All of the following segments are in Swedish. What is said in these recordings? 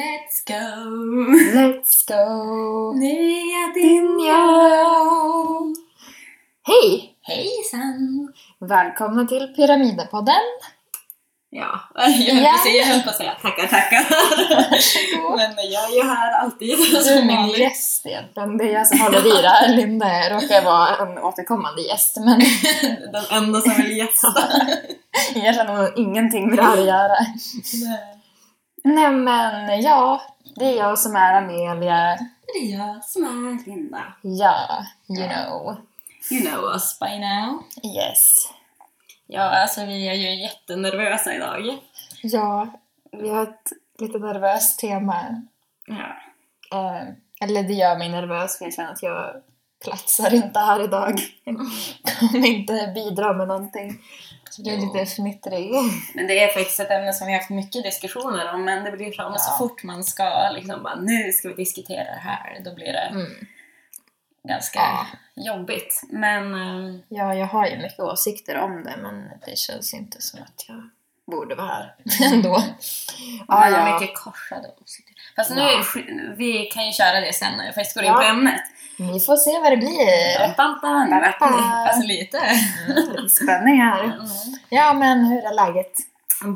Let's go! Let's go! Nya Dinja! Hej! Hejsan! Välkomna till Pyramidpodden. Ja, jag höll, på Ja. att säga, jag höll på att säga tackar, tackar. Men jag är ju här alltid Du är min gäst egentligen. Det är jag som håller i det här. Linda råkar vara en återkommande gäst men Den enda som vill gästa. jag känner ingenting med det här att göra. Nej. Nej men ja, det är jag som är Amelia. Det är jag som är Linda. Ja, you know. You know us by now. Yes. Ja, alltså vi är ju jättenervösa idag. Ja, vi har ett lite nervöst tema. Ja. Eh, eller det gör mig nervös för jag känner att jag platsar inte här idag. Kommer inte bidra med någonting. Så det är lite fnittrig. Men det är faktiskt ett ämne som vi har haft mycket diskussioner om, men det blir framme så Ja. fort man ska liksom bara nu ska vi diskutera det här, då blir det Mm. ganska Ja. jobbigt. Men eh, Ja, jag har ju mycket åsikter om det men det känns inte som att jag borde vara här ändå. ja, Ja, ja. mycket korsade åsikter. Fast nu Ja. vi kan ju köra det sen när jag faktiskt går in på ämnet. Vi får se vad det blir. Bam, bam, bam. Alltså lite. Lite spänning här. Mm. Ja, men hur är läget?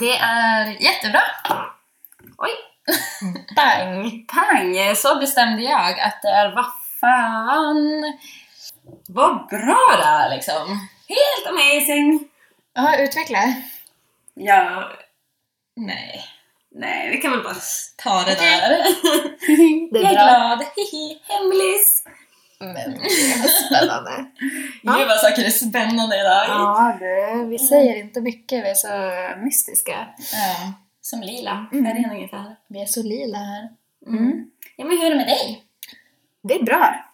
Det är jättebra. Oj! Bang! Pang! Så bestämde jag att det är vad fan. Vad bra det är liksom. Helt amazing. Ja, utveckla. Ja. Nej. Nej, vi kan väl bara ta det där. Det är jag är bra. glad. Hihi, hemlis. Är spännande. Ja. Gud vad saker är spännande idag. Ja, det, vi säger inte mycket, vi är så mystiska. Ja, Som lila Mm. färgen ungefär. Vi är så lila här. Mm. Ja, men hur är det med dig? Det är bra.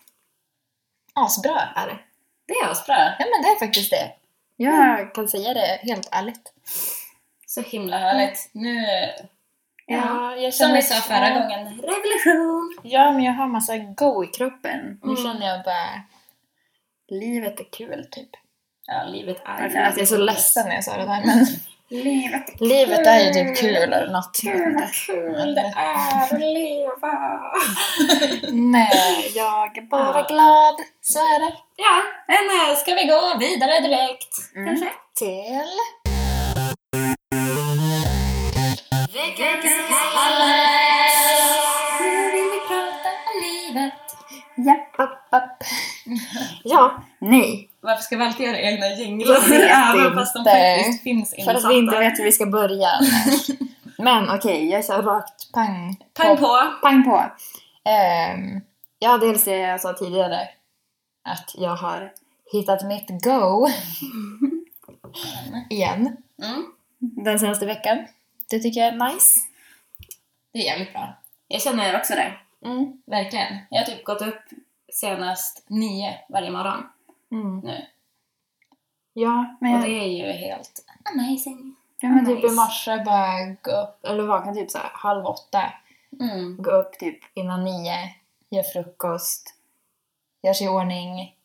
Asbra är det. Det är asbra. Ja, men det är faktiskt det. Jag kan säga det helt ärligt. Så himla härligt. Nu, ja, jag som vi sa förra gången, revolution. Ja, men jag har massa go i kroppen. Nu Mm. känner jag bara... Livet är kul, typ. Ja, livet är Jag känner att jag är så ledsen när jag sa det där, men Livet är livet är ju typ kul eller något. Kul, vad kul det är att leva. Nej, jag är bara glad. Så är det. Ja, men eh, ska vi gå vidare direkt? Mm. Kanske? Till... App. Ja, nej. Varför ska vi alltid göra egna jinglar? Även fast de faktiskt finns För insatta. att vi inte vet hur vi ska börja. Men okej, jag kör rakt pang Pang på! Pang på. Ehm, ja, dels det jag sa tidigare. Att jag har hittat mitt go. Igen. Mm. Den senaste veckan. Det tycker jag är nice. Det är jävligt bra. Jag känner också det. Mm. Verkligen. Jag har typ gått upp senast nio varje morgon Mm. nu. Ja, men, Och det är ju helt amazing. ja, men typ i morse bara gå upp, eller vakna typ så här halv åtta. Mm. Gå upp typ innan nio, gör frukost, gör sig i ordning,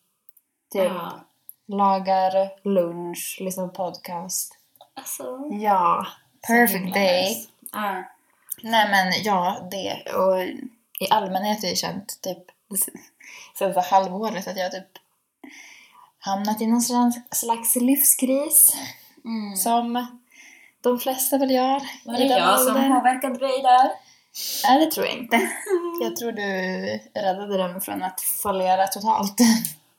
typ Ja. lagar lunch, lyssnar på podcast. Alltså, Ja, perfect day. nice. Ja. Nej men ja, det. Och i allmänhet har jag känt typ senaste halvåret att jag typ hamnat i någon slags, livskris. Mm. Som de flesta väl gör. Var det jag som påverkade dig där? Nej, det tror jag inte. Jag tror du räddade den från att fallera totalt.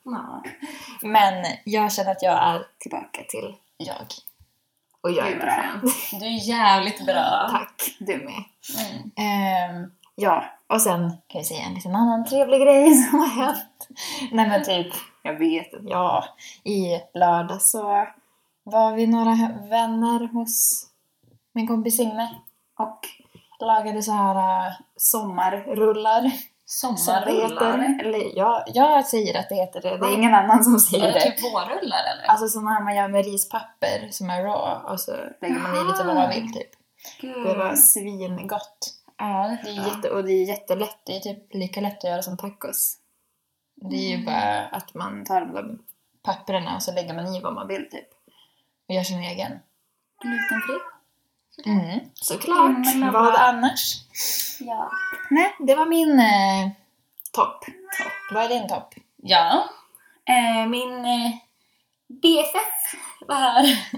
Ja. Men jag känner att jag är tillbaka till jag. Och jag är bra. skönt. Du är jävligt bra. Tack, du med. Mm. Ehm, ja, och sen kan jag säga en liten annan trevlig grej som har hänt. Nej men typ, jag vet inte, ja, i lördag så var vi några vänner hos min kompis Signe och lagade så här äh, sommarrullar. Sommarrullar? Eller ja, jag säger att det heter det. Det är ingen annan som säger det det. typ vårrullar eller? Alltså sådana här man gör med rispapper som är raw och så lägger man i lite vad man vill typ. Gud. Det var svingott. Ja, Det är, jätte, och det är jättelätt. Det är typ lika lätt att göra som tacos. Det är ju bara att man tar de där papperna och så lägger man i vad man vill typ. Och gör sin egen. Glutenfri? Mm, såklart. Himla Vad annars? Ja. Nej, det var min eh, topp. Topp. Vad är din topp? Ja. Eh, min eh, BFF var här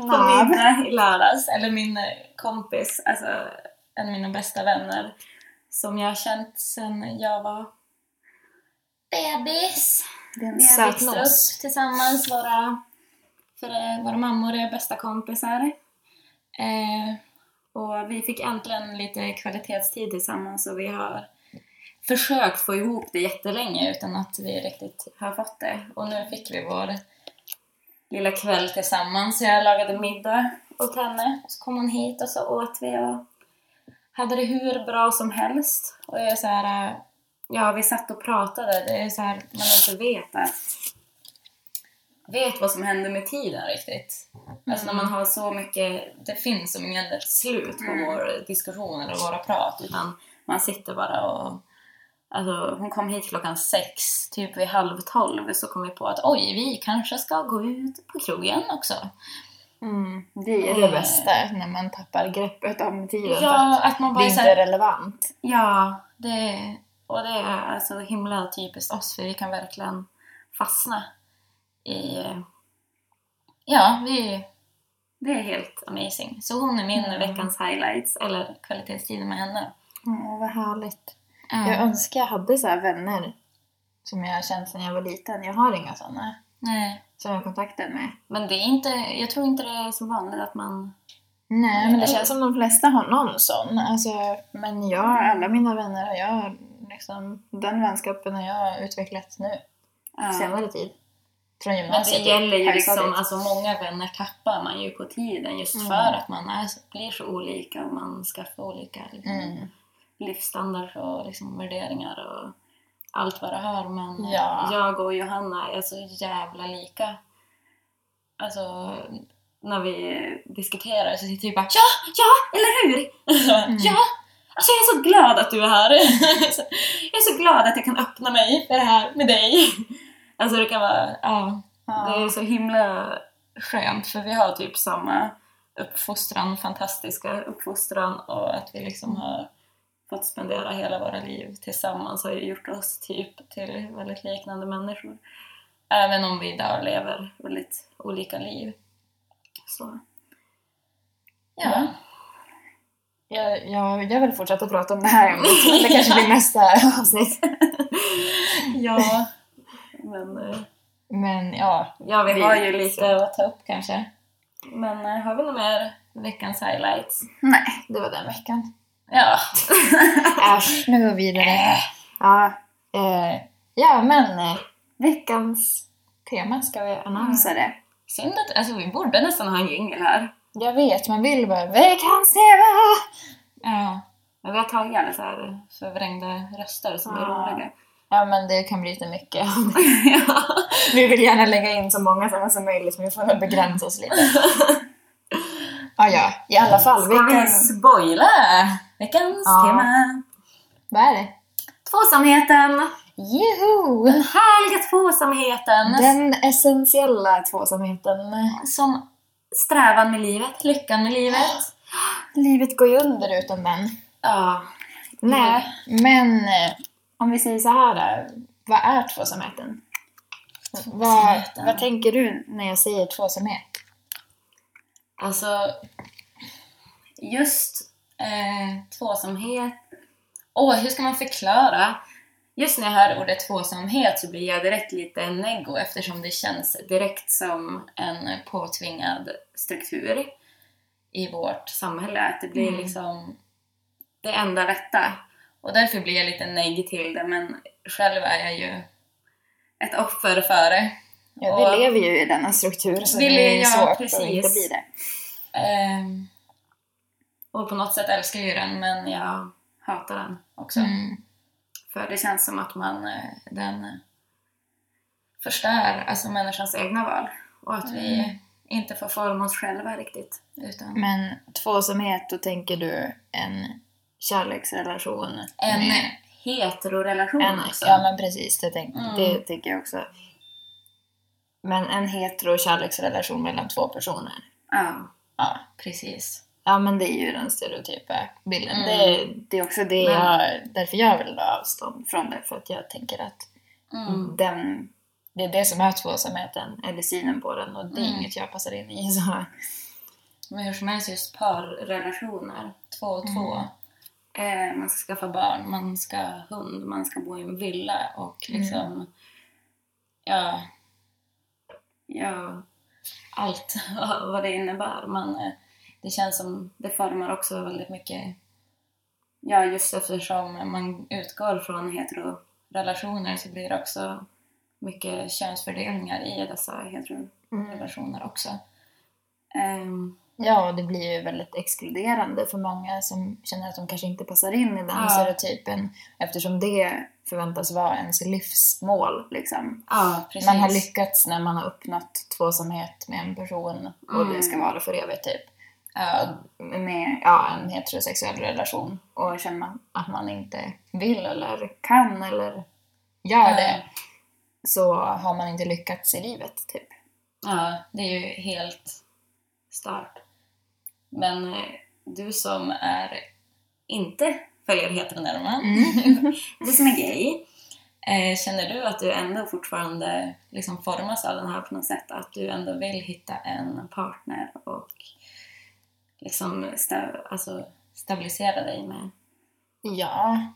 på middag i lördags. Eller min eh, kompis, alltså en av mina bästa vänner som jag har känt sedan jag var bebis. Det är en Vi har söt växt nos. upp tillsammans, våra, för eh, våra mammor är bästa kompisar. Eh, och vi fick äntligen lite kvalitetstid tillsammans och vi har försökt få ihop det jättelänge utan att vi riktigt har fått det. Och nu fick vi vår lilla kväll tillsammans. Jag lagade middag åt henne, så kom hon hit och så åt vi och hade det hur bra som helst. Och jag är så här, äh, ja vi satt och pratade, det är så här, man inte vet att vet vad som händer med tiden riktigt. Alltså när man har så mycket, det finns som ingen slut på Mm. vår diskussion eller våra prat utan man sitter bara och Alltså, hon kom hit klockan sex, typ vid halv tolv så kom vi på att oj, vi kanske ska gå ut på krogen också. Mm, det är det bästa, när man tappar greppet om tiden. Ja, att man bara det är inte är relevant. Ja, det, och det är alltså himla typiskt oss för vi kan verkligen fastna i... Ja, vi, det är helt amazing. Så hon är min Mm. veckans highlights, eller kvalitetstiden med henne. Åh, vad härligt. Ja. Jag önskar jag hade så här vänner som jag har känt sedan jag var liten. Jag har inga sådana Nej, som jag har kontakten med. men det är inte, jag tror inte det är så vanligt att man... Nej, men det känns som de flesta har någon sån. Alltså, men jag, alla mina vänner har jag liksom, den vänskapen har jag utvecklat nu, Ja. senare tid. Från Men gymnasiet det till gäller ju liksom, alltså många vänner tappar man ju på tiden just Mm. för att man är, blir så olika och man skaffar olika liksom, Mm. livsstandard och liksom värderingar och allt vad det har. Men eh, Ja. jag och Johanna är så jävla lika. Alltså, när vi diskuterar så sitter vi bara ja, ja, eller hur? Ja! Alltså jag är så glad att du är här. jag är så glad att jag kan öppna mig för det här med dig. Alltså det kan vara, ja. Det är så himla skönt för vi har typ samma uppfostran, fantastiska uppfostran och att vi liksom har fått spendera hela våra liv tillsammans har ju gjort oss typ till väldigt liknande människor. Även om vi idag lever väldigt olika liv. Så. Ja. Jag, jag, jag vill fortsätta prata om det här ämnet. Det kanske blir nästa avsnitt. ja. Men eh, Men ja, ja, vi Vi- har ju lite att ta upp kanske. Men eh, har vi något mer veckans highlights? nej, det var den veckan. Ja. Äsch, nu går vi vidare. Ja, eh, ja men eh, veckans tema, ska vi annonsera det? Synd att, alltså vi borde nästan ha en jingel här. Jag vet, man vill bara veckans tema! Ja. Men vi har tagit alla så här förvrängda röster som är Ja. roliga. Ja men det kan bli lite mycket. ja. Vi vill gärna lägga in så många sådana som möjligt men vi får nog begränsa oss lite. Ja, ja, i alla fall. Ska vi Veckans... spoila veckans Ja. tema? Vad är det? Tvåsamheten! Juhu! Den härliga tvåsamheten! Den essentiella tvåsamheten. Som strävan med livet, lyckan med livet. Livet går ju under utan den. Ja. Nej, men eh, om vi säger så här då. Vad är tvåsamheten? Vad, vad tänker du när jag säger tvåsamhet? Alltså, just eh, tvåsamhet. Åh, hur ska man förklara? Just när jag hör ordet tvåsamhet så blir jag direkt lite neggo eftersom det känns direkt som en påtvingad struktur i vårt samhälle. Att det blir Mm. liksom det enda rätta. Och därför blir jag lite negg till det, men själv är jag ju ett offer för det. Ja, vi lever ju i denna struktur så det är ju ja, svårt att precis. inte bli det. Ehm, och på något sätt älskar jag ju den, men jag hatar den också. Mm. För det känns som att man, eh, den eh, förstör alltså människans egna val. Och att vi Mm. inte får forma oss själva riktigt. Utan Men tvåsamhet, då tänker du en kärleksrelation? en med- heterorelation en också. Ja men precis, det, tänk, Mm. det tänker jag också. Men en hetero kärleksrelation mellan två personer. Ja, Ja. precis. Ja men det är ju den stereotypa bilden. Mm. Det, det är också det Men- jag, därför jag vill ta avstånd från det. För att jag tänker att Mm. den, det är det som är tvåsamheten, eller synen på den. Och det är Mm. inget jag passar in i. Så. Men hur som helst just parrelationer, två och två. Mm. Eh, man ska skaffa barn, man ska ha hund, man ska bo i en villa och liksom... Ja... Ja... Allt vad det innebär. Man, eh, det känns som det formar också väldigt mycket... Ja, just eftersom man utgår från heterorelationer så blir det också mycket könsfördelningar i dessa heterorelationer också. Ehm, Ja, det blir ju väldigt exkluderande för många som känner att de kanske inte passar in i den Ja. stereotypen. Eftersom det förväntas vara ens livsmål. Liksom. ja. Man har lyckats när man har uppnått tvåsamhet med en person och Mm. det ska vara för evigt typ. Ja, Med ja, en heterosexuell relation. Och känner man att man inte vill eller kan eller gör det så har man inte lyckats i livet typ. Ja, det är ju helt stört. Men eh, du som är inte följer heteronormen, du som är gay, eh, känner du att du ändå fortfarande liksom formas av den här på något sätt? Att du ändå vill hitta en partner och liksom sta- alltså, stabilisera dig med? Ja,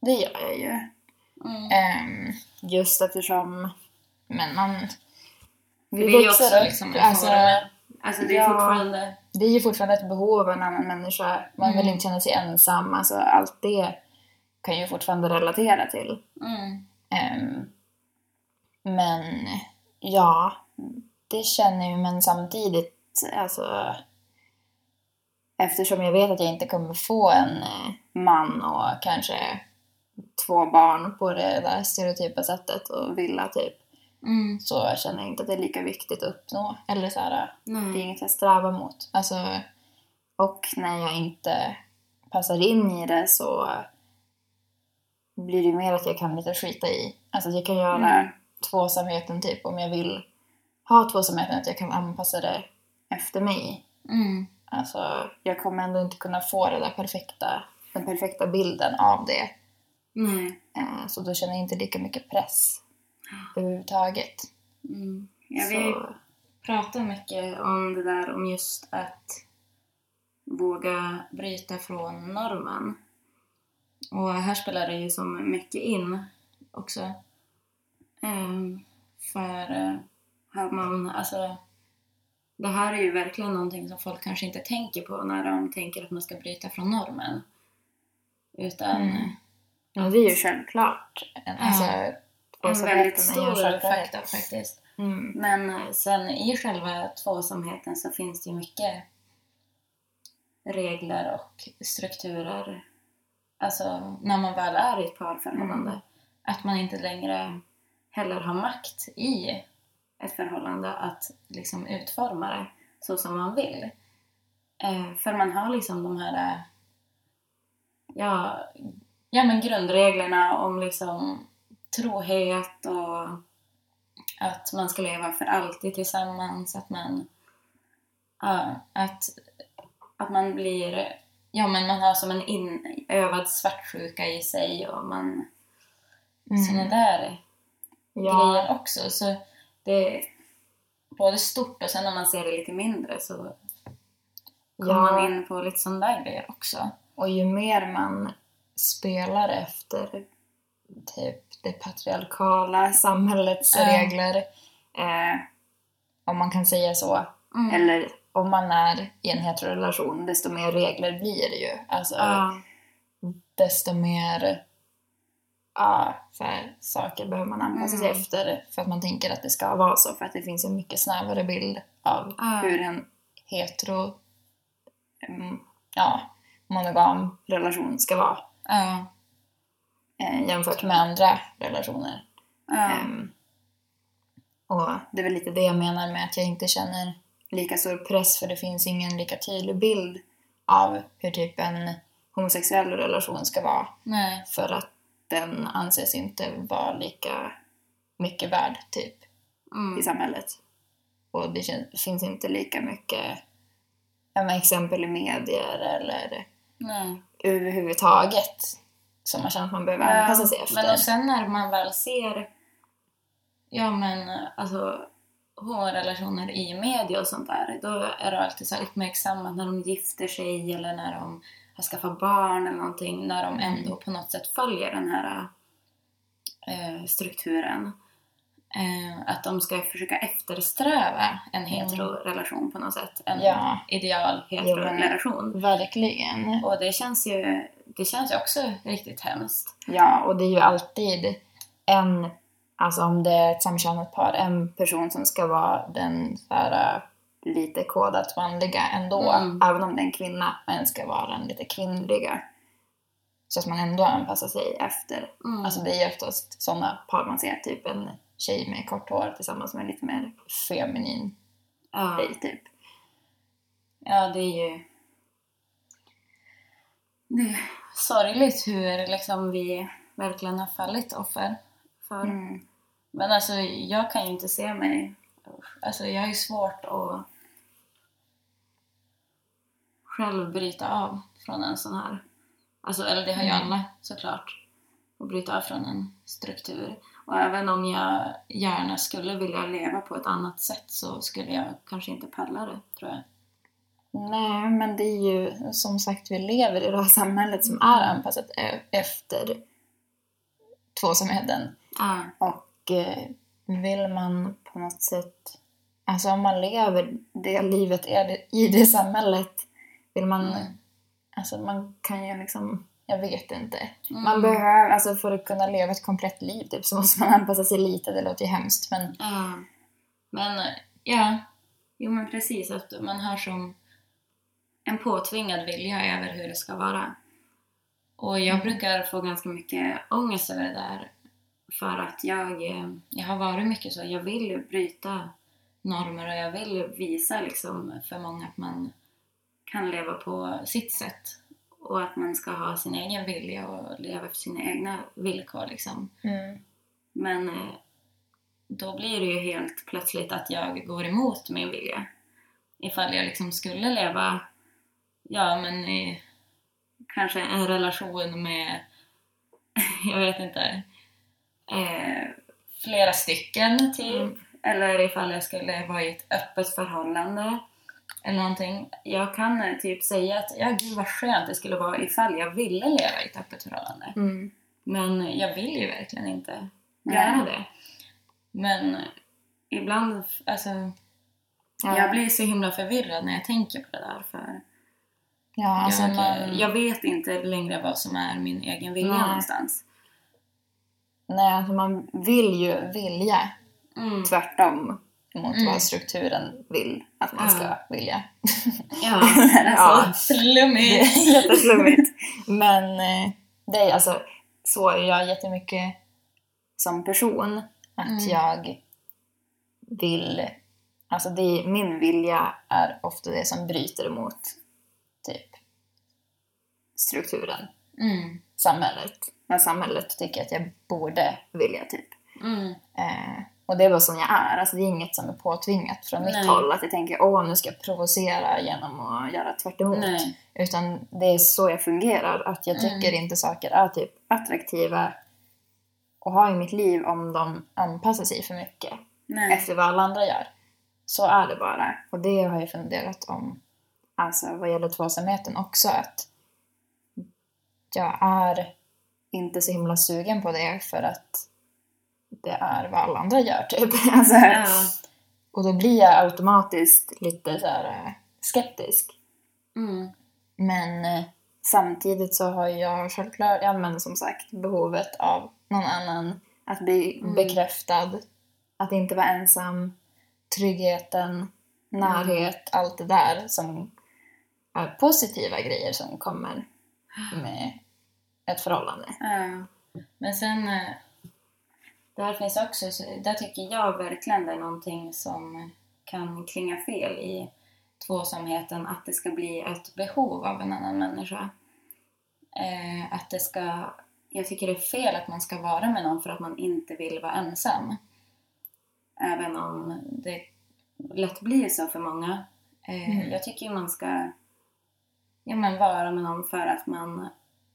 det gör jag ju. Mm. Ehm, just eftersom men man... För det är ju också liksom alltså, form. Alltså det är ja. fortfarande... det är ju fortfarande ett behov av en annan människa. Man vill Mm. inte känna sig ensam. Alltså, allt det kan jag ju fortfarande relatera till. Mm. Ehm, men ja, det känner jag men samtidigt alltså eftersom jag vet att jag inte kommer få en eh, man och kanske två barn på det där stereotypa sättet och villa typ Mm. så känner jag inte att det är lika viktigt att uppnå. Eller så här, det är inget jag strävar mot. Alltså, och när jag inte passar in i det så blir det mer att jag kan lite skita i. Alltså att jag kan göra Mm. tvåsamheten typ om jag vill ha tvåsamheten, att jag kan anpassa det efter mig. Mm. Alltså, jag kommer ändå inte kunna få det där perfekta, den perfekta bilden av det. Nej. Eh, Så då känner jag inte lika mycket press överhuvudtaget. Mm. Jag vill Så, prata mycket om det där om just att våga bryta från normen. Och här spelar det ju som mycket in också. Ehm, för eh, har man, alltså det här är ju verkligen någonting som folk kanske inte tänker på när de tänker att man ska bryta från normen. Utan Mm. ja, det är ju självklart. En, Ja. alltså, en väldigt stor faktor faktiskt. Mm. Men eh, sen i själva tvåsamheten så finns det ju mycket regler och strukturer. Alltså när man väl är i ett parförhållande. Mm. Att man inte längre heller har makt i ett förhållande att liksom utforma det så som man vill. Eh, för man har liksom de här eh, ja, ja, men grundreglerna om liksom trohet och att man ska leva för alltid tillsammans, att man, ja, att, att man blir, ja men man har som en inövad svartsjuka i sig och man, sådana där Ja, grejer också. Så det är både stort och sen när man ser det lite mindre så kommer man ja, in på lite sådana där grejer också. och ju mer man spelar efter typ det patriarkala samhällets Ja. regler, eh, om man kan säga så, Mm. eller om man är i en heterorelation, desto mer regler blir det ju. Alltså, ja. desto mer ja, så här, saker behöver man anpassa sig Mm. efter för att man tänker att det ska vara så. För att det finns en mycket snävare bild av Ja. hur en hetero, mm, ja, monogam relation ska vara Ja. eh, jämfört med andra relationer. Ehm, och det är väl lite det jag menar med att jag inte känner lika stor press för det finns ingen lika tydlig bild av hur typ en homosexuell relation ska vara. För att den anses inte vara lika mycket värd typ i Mm. samhället. Och det finns inte lika mycket ja, men exempel i medier eller Nej. överhuvudtaget som man känner att man behöver anpassa sig efter. Men och sen när man väl ser ja men alltså HR-relationer i media och sånt där, då är det alltid så uppmärksammat när de gifter sig eller när de har skaffat barn eller någonting, när de ändå på något sätt följer den här eh, strukturen. Eh, att de ska försöka eftersträva en hetero-relation på något sätt. En Ja. ideal hetero-relation. Verkligen. Och det känns ju det känns ju också riktigt hemskt. Ja, och det är ju alltid en, alltså om det är ett samkönat par, en person som ska vara den så här, lite kodat manliga ändå. Mm. Även om det är en kvinna, men ska vara den lite kvinnliga. Så att man ändå anpassar sig efter. Mm. Alltså det är ju oftast sådana par man ser, typ en tjej med kort hår tillsammans med en lite mer feminin ja. tjej typ. ja, det är ju det är sorgligt hur liksom vi verkligen har fallit offer för. Mm. Men alltså jag kan ju inte se mig... Alltså jag har ju svårt att själv bryta av från en sån här... Alltså, eller det har ju Mm. alla såklart. Att bryta av från en struktur. Och även om jag gärna skulle vilja leva på ett annat sätt så skulle jag kanske inte palla det, tror jag. Nej, men det är ju som sagt, vi lever i det här samhället som är anpassat e- efter tvåsamheten. Ah. Och eh, vill man på något sätt, alltså om man lever det livet är i det samhället, vill man, Mm. alltså man kan ju liksom, jag vet inte. Mm. Man behöver, alltså för att kunna leva ett komplett liv typ, så måste man anpassa sig lite, det låter ju hemskt men Ja. Men ja, jo men precis. Att man har som en påtvingad vilja över hur det ska vara. Och jag brukar få ganska mycket ångest över det där. För att jag, eh, jag har varit mycket så. Jag vill bryta normer och jag vill visa liksom för många att man kan leva på sitt sätt. Och att man ska ha sin egen vilja och leva efter sina egna villkor liksom. Men eh, då blir det ju helt plötsligt att jag går emot min vilja. Ifall jag liksom skulle leva, ja men i kanske en relation med, jag vet inte, eh, flera stycken typ. Eller ifall jag skulle vara i ett öppet förhållande eller någonting. Jag kan eh, typ säga att, ja gud vad skönt det skulle vara ifall jag ville leva i ett öppet förhållande. Mm. Men jag vill ju verkligen inte göra det. Men ibland, alltså, Ja. jag blir så himla förvirrad när jag tänker på det där. För Ja, alltså jag, man, jag vet inte längre vad som är min egen vilja Nej. någonstans. nej, alltså man vill ju vilja Mm. tvärtom mot Mm. vad strukturen vill att man Ja. ska vilja. Ja, Ja. alltså, flummigt. jätteflummigt. Men eh, det är alltså, så är jag jättemycket som person. Att Mm. jag vill, alltså det, min vilja är ofta det som bryter emot typ strukturen, Mm. samhället. Men samhället tycker att jag borde vilja typ. Mm. Eh, och det är bara som jag är, alltså det är inget som är påtvingat från mitt Nej. håll. Att jag tänker åh nu ska jag provocera genom att göra tvärt emot. Nej. Utan det är så jag fungerar, att jag tycker Mm. inte saker är typ attraktiva och ha i mitt liv om de anpassar sig för mycket Nej. efter vad alla andra gör. Så är det bara. Och det har jag funderat om, alltså vad gäller tvåsamheten också, att jag är inte så himla sugen på det för att det är vad alla andra gör typ. Alltså, Ja. Och då blir jag automatiskt lite så här eh, skeptisk. Mm. Men eh, samtidigt så har jag självklart, ja men som sagt, behovet av någon annan. Att bli Mm. bekräftad. Att inte vara ensam. Tryggheten, närhet, allt det där som är positiva grejer som kommer med ett förhållande. Ja. Men sen, eh, där finns också, så- där tycker jag verkligen det är någonting som kan klinga fel i tvåsamheten, att det ska bli ett behov av en annan människa. Eh, att det ska, jag tycker det är fel att man ska vara med någon för att man inte vill vara ensam. Även om det lätt blir så för många. Eh, Mm. Jag tycker man ska ja, men vara med någon för att man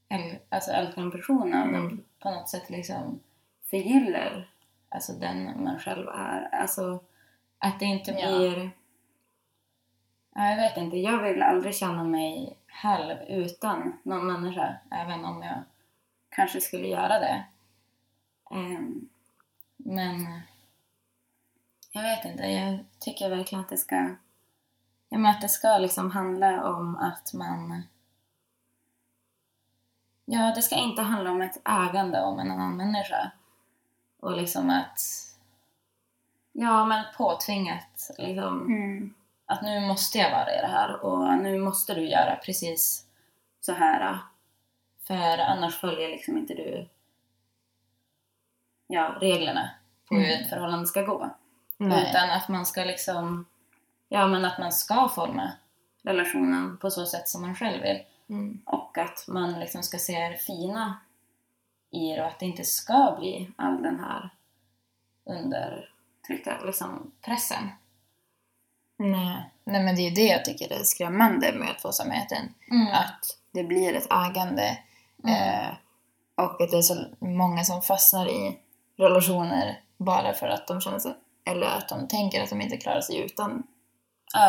äl, alltså älskar en person den på något sätt liksom förgyller alltså den man själv är. Alltså att det inte blir... Ja, jag vet inte, jag vill aldrig känna mig halv utan någon människa, även om jag kanske skulle göra det. Ehm, men jag vet inte, jag tycker verkligen att det ska ja, men att det ska liksom handla om att man Ja, det ska inte handla om ett ägande om en annan människa. Och liksom att Ja, men påtvingat liksom Mm. att nu måste jag vara i det här och nu måste du göra precis så här. För annars följer liksom inte du ja, reglerna på hur Mm. ett förhållande ska gå. Nej. Utan att man ska liksom, ja men att man ska forma relationen på så sätt som man själv vill. Mm. Och att man liksom ska se det fina i det och att det inte ska bli all den här undertryckta liksom, pressen. Nej. Nej, men det är det jag tycker är skrämmande med tvåsamheten. Mm. Att det blir ett ägande eh, och att det är så många som fastnar i relationer bara för att de känner sig, eller att de tänker att de inte klarar sig utan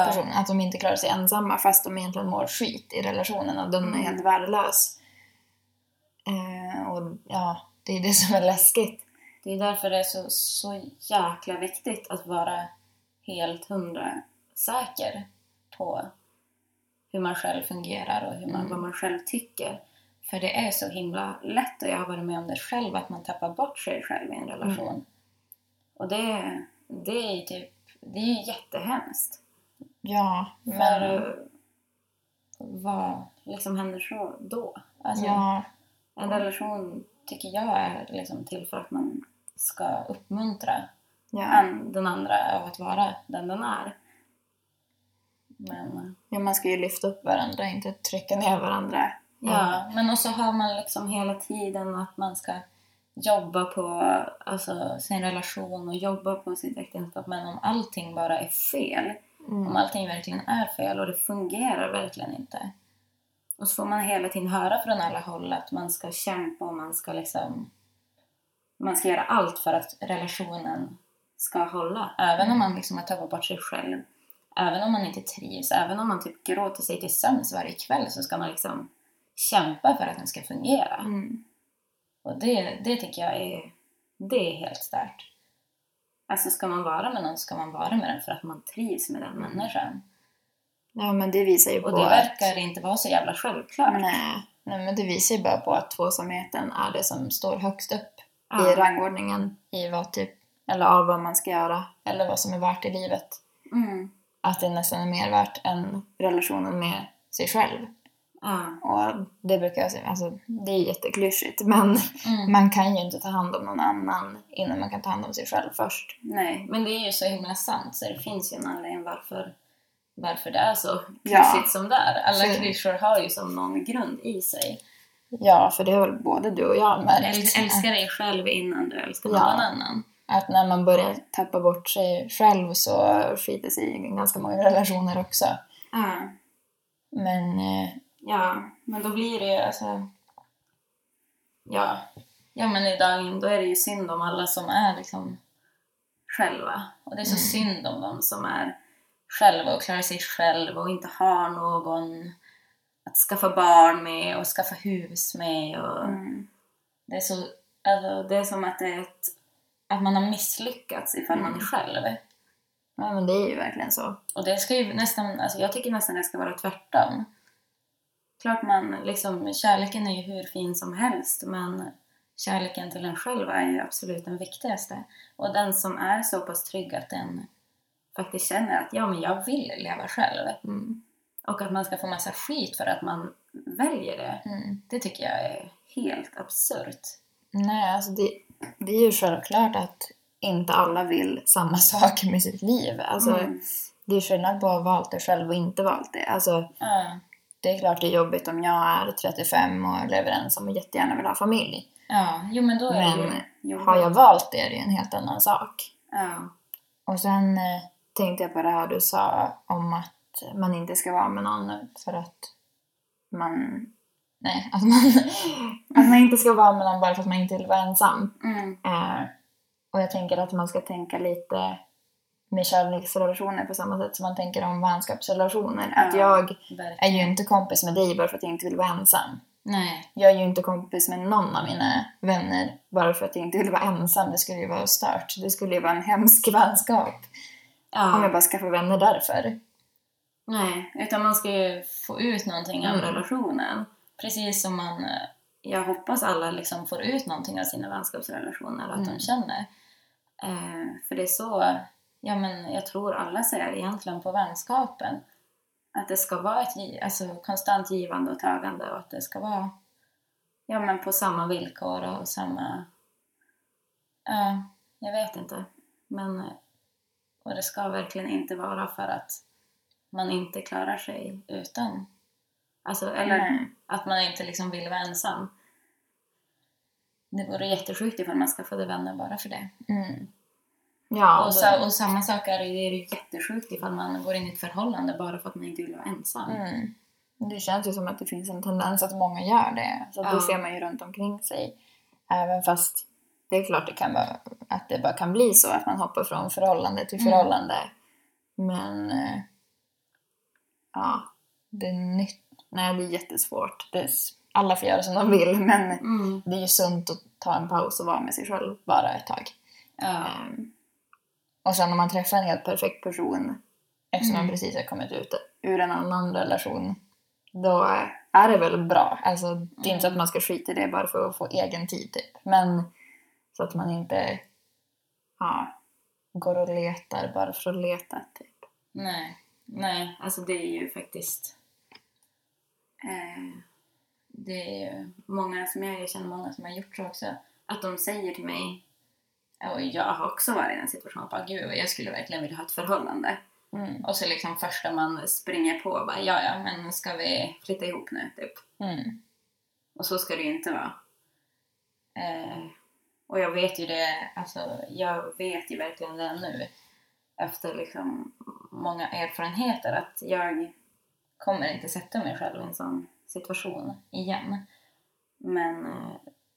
personen. Att de inte klarar sig ensamma fast de egentligen mår skit i relationen och den är Mm. helt värdelös. Eh, ja, det är det som är läskigt. Det är därför det är så, så jäkla viktigt att vara helt hundra säker på hur man själv fungerar och hur man, Mm. vad man själv tycker. För det är så himla lätt, och jag har varit med om det själv, att man tappar bort sig själv i en relation. Mm. Och det, det är ju typ, det är ju jättehemskt. Ja, För men... eh, vad liksom händer så då? Alltså, Ja, En relation tycker jag är liksom till för att man ska uppmuntra ja. den andra av att vara den den är. Men, ja, man ska ju lyfta upp varandra, inte trycka ner varandra. ja, men också har man liksom hela tiden att man ska jobba på alltså, sin relation och jobba på sitt äktenskap. Men om allting bara är fel, Mm. om allting verkligen är fel och det fungerar verkligen inte. Och så får man hela tiden höra från alla håll att man ska kämpa och man ska liksom... Man ska göra allt för att relationen ska hålla. Även om man liksom har tappat bort sig själv. Även om man inte trivs. Även om man typ gråter sig till sömns varje kväll så ska man liksom kämpa för att den ska fungera. Mm. Och det, det tycker jag är, det är helt stört. Alltså ska man vara med någon ska man vara med den för att man trivs med den människan. Ja, men det visar ju Och på det att... verkar inte vara så jävla självklart. Nej. Nej, men det visar ju bara på att tvåsamheten är det som står högst upp Ja. i rangordningen i vad typ, eller av vad man ska göra, eller vad som är värt i livet. Mm. Att det nästan är mer värt än relationen med sig själv. Ja. Och det brukar jag säga, alltså det är jätteklyschigt, men Mm. man kan ju inte ta hand om någon annan innan man kan ta hand om sig själv först. Nej, men det är ju så himla sant så det finns ju en anledning varför, varför det är så Ja. klyschigt som det är. Alla För- klyschor har ju som någon grund i sig. Ja, för det har väl både du och jag märkt. Äl- älska dig själv innan du älskar någon Ja. annan. Att när man börjar tappa bort sig själv så skiter sig i ganska många relationer också. Ja. Men eh, Ja, men då blir det ju alltså... Ja, ja men idag då är det ju synd om alla som är liksom själva. Och det är så Mm. synd om dem som är själva och klarar sig själv och inte har någon att skaffa barn med och skaffa hus med. Och mm, det, är så, alltså, det är som att, det är ett, att man har misslyckats ifall man är Mm. själv. ja, men det är ju verkligen så. Och det ska ju nästan, alltså jag tycker nästan det ska vara tvärtom. Klart man, liksom, kärleken är ju hur fin som helst men kärleken till en själv är ju absolut den viktigaste. Och den som är så pass trygg att den faktiskt känner att ja men jag vill leva själv. Mm. Och att man ska få massa skit för att man väljer det. Mm. Det tycker jag är helt absurt. Nej, alltså det, det är ju självklart att inte alla vill samma sak med sitt liv. Alltså, Mm. Det är skillnad på att ha valt det själv och inte valt det. Alltså, det är klart det är jobbigt om jag är 35 och lever ensam och jättegärna vill ha familj. ja. jo men då är det Men ju jobbigt. har jag valt det är det ju en helt annan sak. Ja. Och sen eh, tänkte jag på det här du sa om att man inte ska vara med någon för att man, nej, att man, att man inte ska vara med någon bara för att man inte vill vara ensam. Mm. Eh, och jag tänker att man ska tänka lite med kärleksrelationer på samma sätt som man tänker om vänskapsrelationer. Att Ja. jag Verkligen. är ju inte kompis med dig bara för att jag inte vill vara ensam. Nej. Jag är ju inte kompis med någon av mina vänner bara för att jag inte vill vara ensam. Det skulle ju vara stört. Det skulle ju vara en hemsk vänskap om jag Ja. bara skaffar vänner därför. Nej, utan man ska ju få ut någonting av Mm. relationen. Precis som man, eh, jag hoppas alla liksom får ut någonting av sina vänskapsrelationer, att Mm. de känner. Eh, för det är så, ja men jag tror alla ser egentligen på vänskapen. Att det ska vara ett alltså, konstant givande och tagande och att det ska vara ja, men på samma villkor och samma... Ja, jag vet inte. Men eh, och det ska verkligen inte vara för att man inte klarar sig utan. Alltså, eller Nej. att man inte liksom vill vara ensam. Det vore jättesjukt ifall man skaffade vänner bara för det. Mm. Ja, och, så, och samma sak är det, ju jättesjukt ifall man går in i ett förhållande bara för att man inte vill vara ensam. Mm. Det känns ju som att det finns en tendens att många gör det. Så Ja. Det ser man ju runt omkring sig. Även fast det är klart det kan vara, att det bara kan bli så att man hoppar från förhållande till Mm. förhållande. Men eh, ja, det är nytt. Nej, det är jättesvårt. Det är, alla får göra som de vill men Mm. det är ju sunt att ta en paus och vara med sig själv bara ett tag. Ja. Ehm, och sen om man träffar en helt perfekt person eftersom Mm. man precis har kommit ut ur en annan relation, då är det väl bra. Alltså, det är inte så att man ska skita i det bara för att få egen tid, typ. Men så att man inte ja, går och letar bara för att leta, typ. Nej, nej, alltså det är ju faktiskt... Eh, det är ju många som jag, jag känner många som har gjort så också. Att de säger till mig, och jag har också varit i en situation att bara, gud jag skulle verkligen vilja ha ett förhållande. Mm. Och så liksom första man springer på bara, ja ja men ska vi flytta ihop nu typ. Mm. Och så ska det ju inte vara. Eh, och jag vet ju det, alltså jag vet ju verkligen det nu efter liksom många erfarenheter att jag kommer inte sätta mig själv i en sån situation igen. Men eh,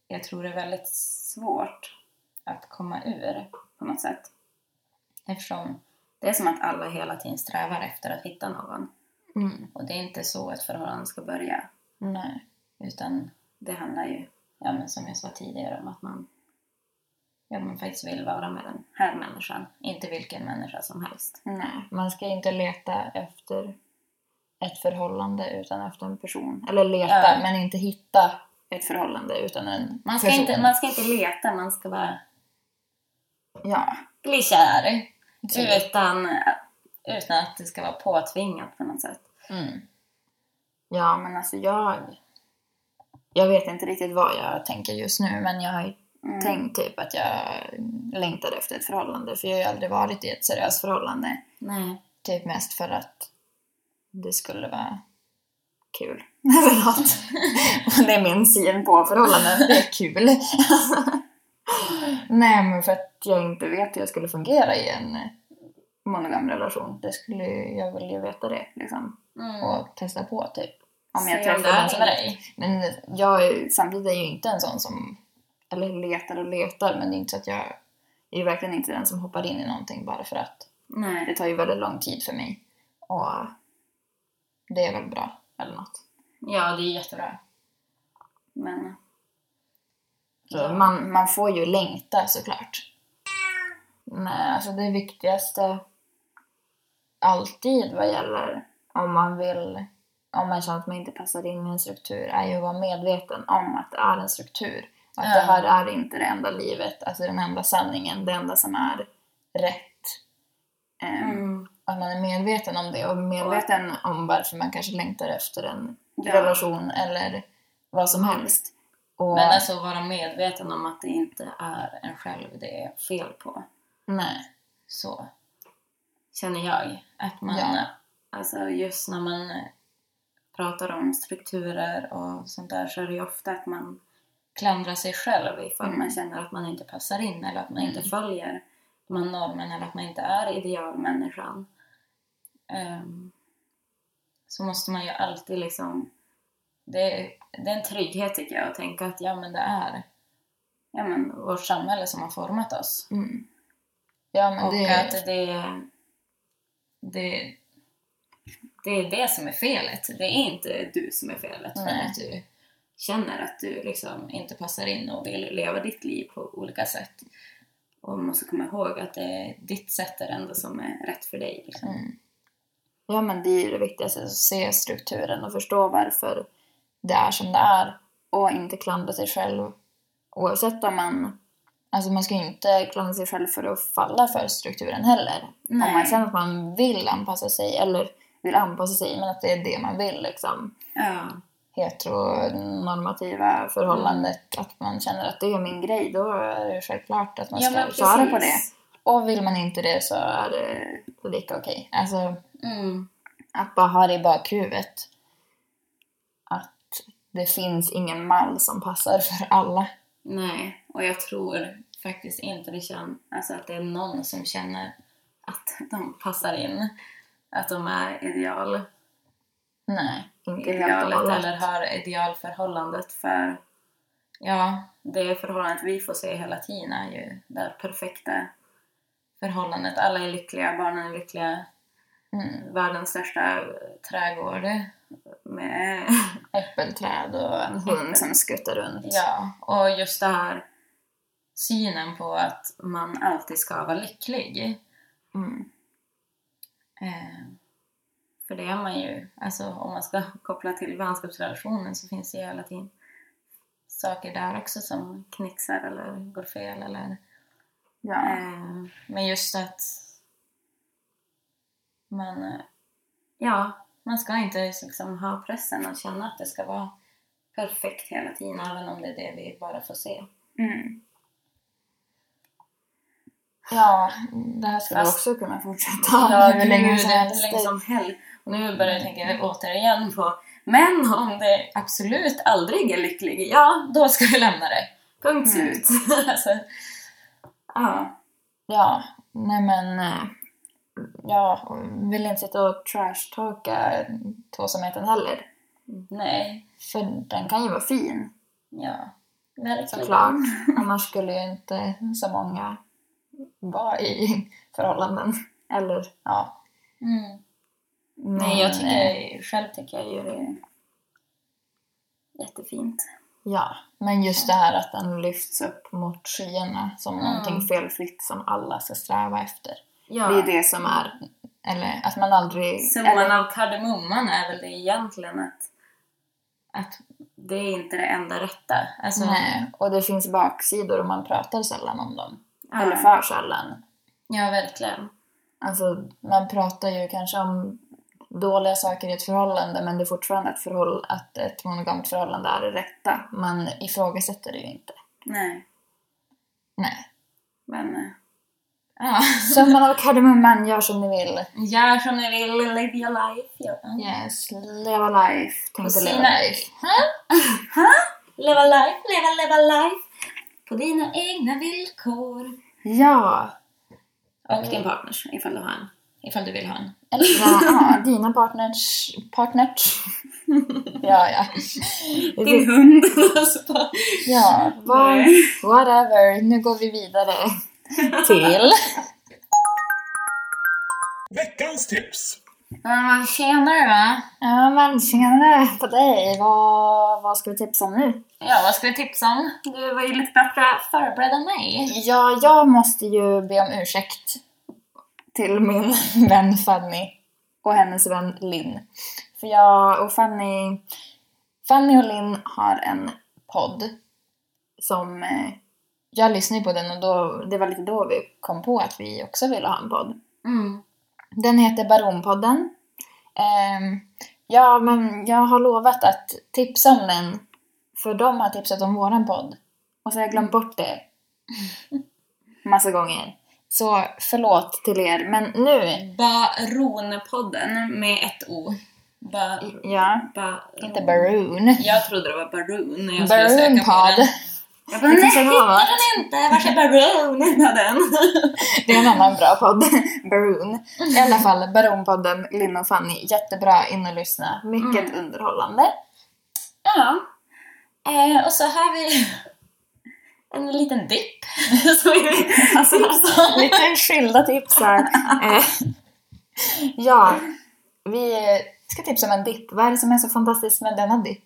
jag tror det är väldigt svårt att komma ur på något sätt. Eftersom det är som att alla hela tiden strävar efter att hitta någon. Mm. Och det är inte så ett förhållande ska börja. Nej. Utan det handlar ju, ja, men som jag sa tidigare, om att man, ja, man faktiskt vill vara med den här människan. Inte vilken människa som helst. Nej, man ska inte leta efter ett förhållande utan efter en person. Eller leta, Ja. men inte hitta ett förhållande utan en Man ska, person. inte, man ska inte leta, man ska bara Ja, bli kär. Utan, utan att det ska vara påtvingat på något sätt. Mm. Ja, men alltså jag... Jag vet inte riktigt vad jag tänker just nu, men jag har Mm. tänkt typ att jag längtar efter ett förhållande. För jag har ju aldrig varit i ett seriöst förhållande. Nej. Typ mest för att det skulle vara kul. Det är min syn på förhållanden. Det är kul. Nej, men för att jag inte vet hur jag skulle fungera i en monogam relation. Det skulle jag vill ju veta det liksom. Mm. Och testa på typ. Om jag träffar någon som är grej. Men jag samtidigt är jag ju inte en sån som eller letar och letar men det är inte så att jag jag är verkligen inte den som hoppar in i någonting bara för att det Nej. tar ju väldigt lång tid för mig. Och det är väl bra, eller något. Ja, det är jättebra. Men... Så man, man får ju längta såklart. Nej, alltså det viktigaste alltid vad gäller om man vill, om man känner att man inte passar in i en struktur, är ju att vara medveten om att det är en struktur. Att Ja. det här är inte det enda livet, alltså den enda sanningen, det enda som är rätt. Ehm, Mm. Att man är medveten om det och medveten om varför man kanske längtar efter en Ja. relation eller vad som helst. Och, Men alltså vara medveten om att det inte är en själv det är fel på. nej. Så känner jag. Att man, Ja. alltså just när man pratar om strukturer och sånt där så är det ju ofta att man klandrar sig själv ifall Mm. man känner att man inte passar in eller att man inte Mm. följer de här normen eller att man inte är idealmänniskan. Ehm, så måste man ju alltid liksom det, det är en trygghet tycker jag att tänka att ja men det är ja, men vårt samhälle som har format oss. Mm. Ja, men och det... att det, det, det är det som är felet. Det är inte du som är felet för Nej. att du känner att du liksom inte passar in och vill leva ditt liv på olika sätt. Och man måste komma ihåg att det är ditt sätt är det enda som är rätt för dig. Liksom. Mm. Ja, men det är ju det viktigaste, att se strukturen och förstå varför det är som det är. Och inte klandra sig själv. Oavsett om man... Alltså man ska ju inte klandra sig själv för att falla för strukturen heller. Nej. Om man känner att man vill anpassa sig, eller vill anpassa sig, men att det är det man vill liksom. Ja. Heteronormativa förhållandet, att man känner att det är min grej, då är det självklart att man ska köra på det. Och vill man inte det så är det lika okej. Alltså, Mm. att bara ha det i bakhuvudet. Att det finns ingen mall som passar för alla. Nej, och jag tror faktiskt inte det känn, alltså att det är någon som känner att de passar in. Att de är ideal, Nej, inte idealet eller har idealförhållandet för ja, det förhållandet vi får se hela tiden är ju det perfekta förhållandet. Alla är lyckliga, barnen är lyckliga, Mm. världens största trädgård med Äppelträd och en hund som skuttar runt. Ja, och just det här synen på att man alltid ska vara lycklig. Mm. Eh, för det är man ju. Alltså om man ska koppla till vänskapsrelationen så finns det ju hela tiden saker där också som knixar eller går fel eller... Ja. Eh, men just att man... eh, Ja, man ska inte liksom ha pressen och känna att det ska vara perfekt hela tiden även om det är det vi bara får se. Mm. Ja, det här skulle Fast- också kunna fortsätta Ja, hur länge som helst. Nu börjar jag tänka återigen på men om det absolut aldrig är lycklig, ja då ska vi lämna det. Punkt Mm. slut. alltså, ja. Ja, nej men... eh, Ja, och vill inte sitta och trash-talka tvåsamheten heller. Nej. För den kan ju vara fin, Ja. Verkligen. såklart. Annars skulle ju inte så många vara i förhållanden. Eller, ja. Mm. Men, Nej, jag tycker, själv tycker jag ju det är jättefint. Ja, men just det här att den lyfts upp mot skyarna som Mm. någonting felfritt som alla ska sträva efter. Ja. Det är det som är, eller att man aldrig... Summan eller, av kardemumman är väl det egentligen att, att det är inte det enda rätta. Alltså, nej, och det finns baksidor och man pratar sällan om dem. ja. Eller för sällan. Ja, verkligen. Alltså, man pratar ju kanske om dåliga saker i ett förhållande men det är fortfarande ett förhåll- att ett monogamt förhållande är det rätta. Man ifrågasätter det ju inte. Nej, Nej. men... eh, Ja. Summan av kardemumman, gör som ni vill. Gör som ni vill, live your life. Ja. Yes, leva life. Tänk På att leva life. Leva life, leva, leva life. På dina egna villkor. Ja, Och din partners, ifall du har en. Ifall du vill ha en. eller ja, dina partners... Partners? ja, ja. Din hund. Ja, Nej. whatever. Nu går vi vidare till... Veckans tips! Ja, tjenare va? Ja, men tjenare på dig. Vad, vad ska vi tipsa om nu? Ja, vad ska vi tipsa om? Du var ju lite bättre förberedd än mig. Ja, jag måste ju be om ursäkt till min vän Fanny och hennes vän Linn. För jag och Fanny, Fanny och Linn har en podd som eh, jag lyssnade på den och då, det var lite då vi kom på att vi också ville ha en podd. Mm. Den heter Baronpodden. Ehm, ja, men jag har lovat att tipsa om den. För de har tipsat om våran podd. Och så har jag glömt bort det. Massa gånger. Så förlåt till er, men nu... Baronpodden med ett O. Ba, Ja, ba, inte Baroon. Jag trodde det var Baroon när jag skulle söka på den. Jag bara, nej, hittar den inte! Vart är Baroon den? Det är en annan bra podd. Baroon. I alla fall, Baronpodden, Linn och Fanny. Jättebra in och lyssna. Mycket underhållande. Ja. Eh, och så har vi en liten dipp. Alltså, lite skilda tips här. Eh, ja, vi ska tipsa om en dipp. Vad är det som är så fantastiskt med denna dipp?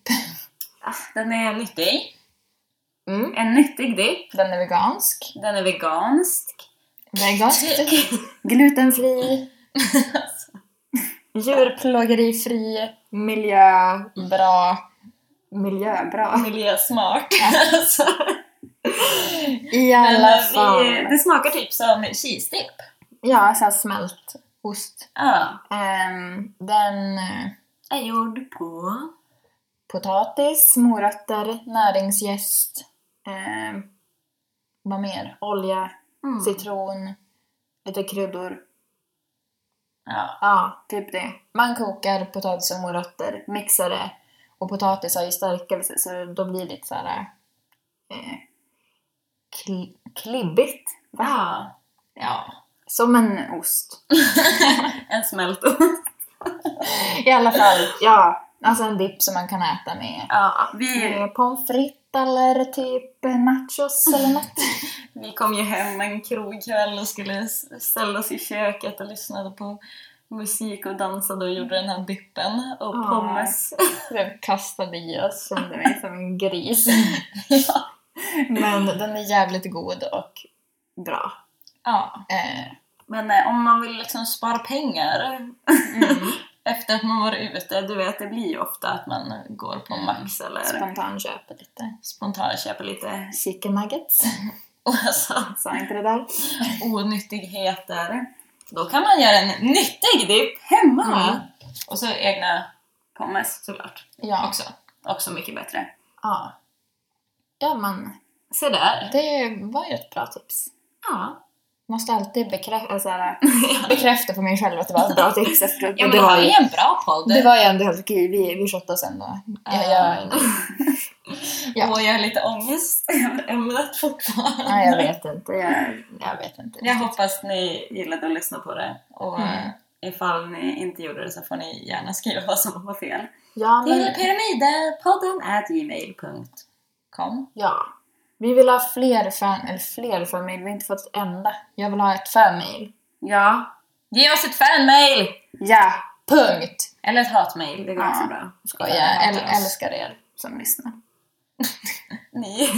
Ah, Den är nyttig. Mm. En nyttig dipp. Den är vegansk. Den är vegansk. Vegansk. Glutenfri. Djurplågerifri. Miljöbra. Miljöbra. Miljösmart. Alltså, I alla vi, fall. det smakar typ som cheese-dipp. Ja, så smält ost. Ja. Ehm, den eh, Är gjord på... potatis, morötter, näringsjäst. ehm, vad mer? Olja, Mm. citron, lite kryddor. Ja. Ja, typ det. Man kokar potatis och morötter, mixar det. Och potatis har ju stärkelse så då blir det lite såhär... Eh, kli, klibbigt. Va? Ja. Ja. Som en ost. En smältost. I alla fall, ja. Alltså en dipp som man kan äta med Ja, vi, med pommes frites eller typ nachos eller något. vi kom ju hem en krogkväll och skulle ställa oss i köket och lyssnade på musik och dansade och gjorde den här dippen och pommes. Den kastade i oss, mig som en gris. ja. Men den är jävligt god och bra. ja. Eh, Men eh, om man vill liksom spara pengar mm. efter att man varit ute, du vet det blir ju ofta att man går på Max eller Spontanköper lite. spontant köper lite Chicken nuggets. och alltså, Sa inte det där? onyttigheter. Då kan man göra en nyttig dipp hemma! Mm. Och så egna pommes såklart. Ja. Också. Också mycket bättre. Ja. Ja men, Se där! det var ju ett bra tips. Ja. Måste alltid bekrä- alltså, här, bekräfta på mig själv att det var ett bra tips ja men det, det var ju, en bra podd. det var ju ändå helt okej. Vi, vi shottade sen då. Ja, jag, Ja. Och jag har lite ångest över ämnet fortfarande. nej, jag vet inte. Jag, jag vet inte. Jag hoppas ni gillade att lyssna på det. Och Mm. eh, ifall ni inte gjorde det så får ni gärna skriva vad som var fel. Ja, Till men, pyramidpodden at gmail.com ja. Vi vill ha fler fan, eller fler fanmail. Vi har inte fått ett enda. Jag vill ha ett fanmail. Ja. Ge oss ett fanmail! Ja, punkt! Eller ett hatmail, det går Ja. också bra. Ifall jag ni äl- älskar er som lyssnar. Ni.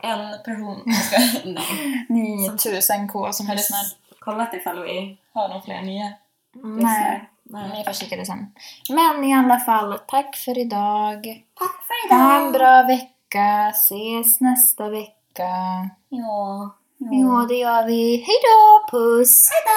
En person. Jag ska, nej. 9000k som Har du lyssnar. kollat ifall vi har några fler nya? Nej, Nej. ni får kika det sen. Men i alla fall, tack för idag. Tack för Ha en bra vecka vecka. Ses nästa vecka. Ja. Ja, ja det gör vi. Hej då! Puss! Hej då!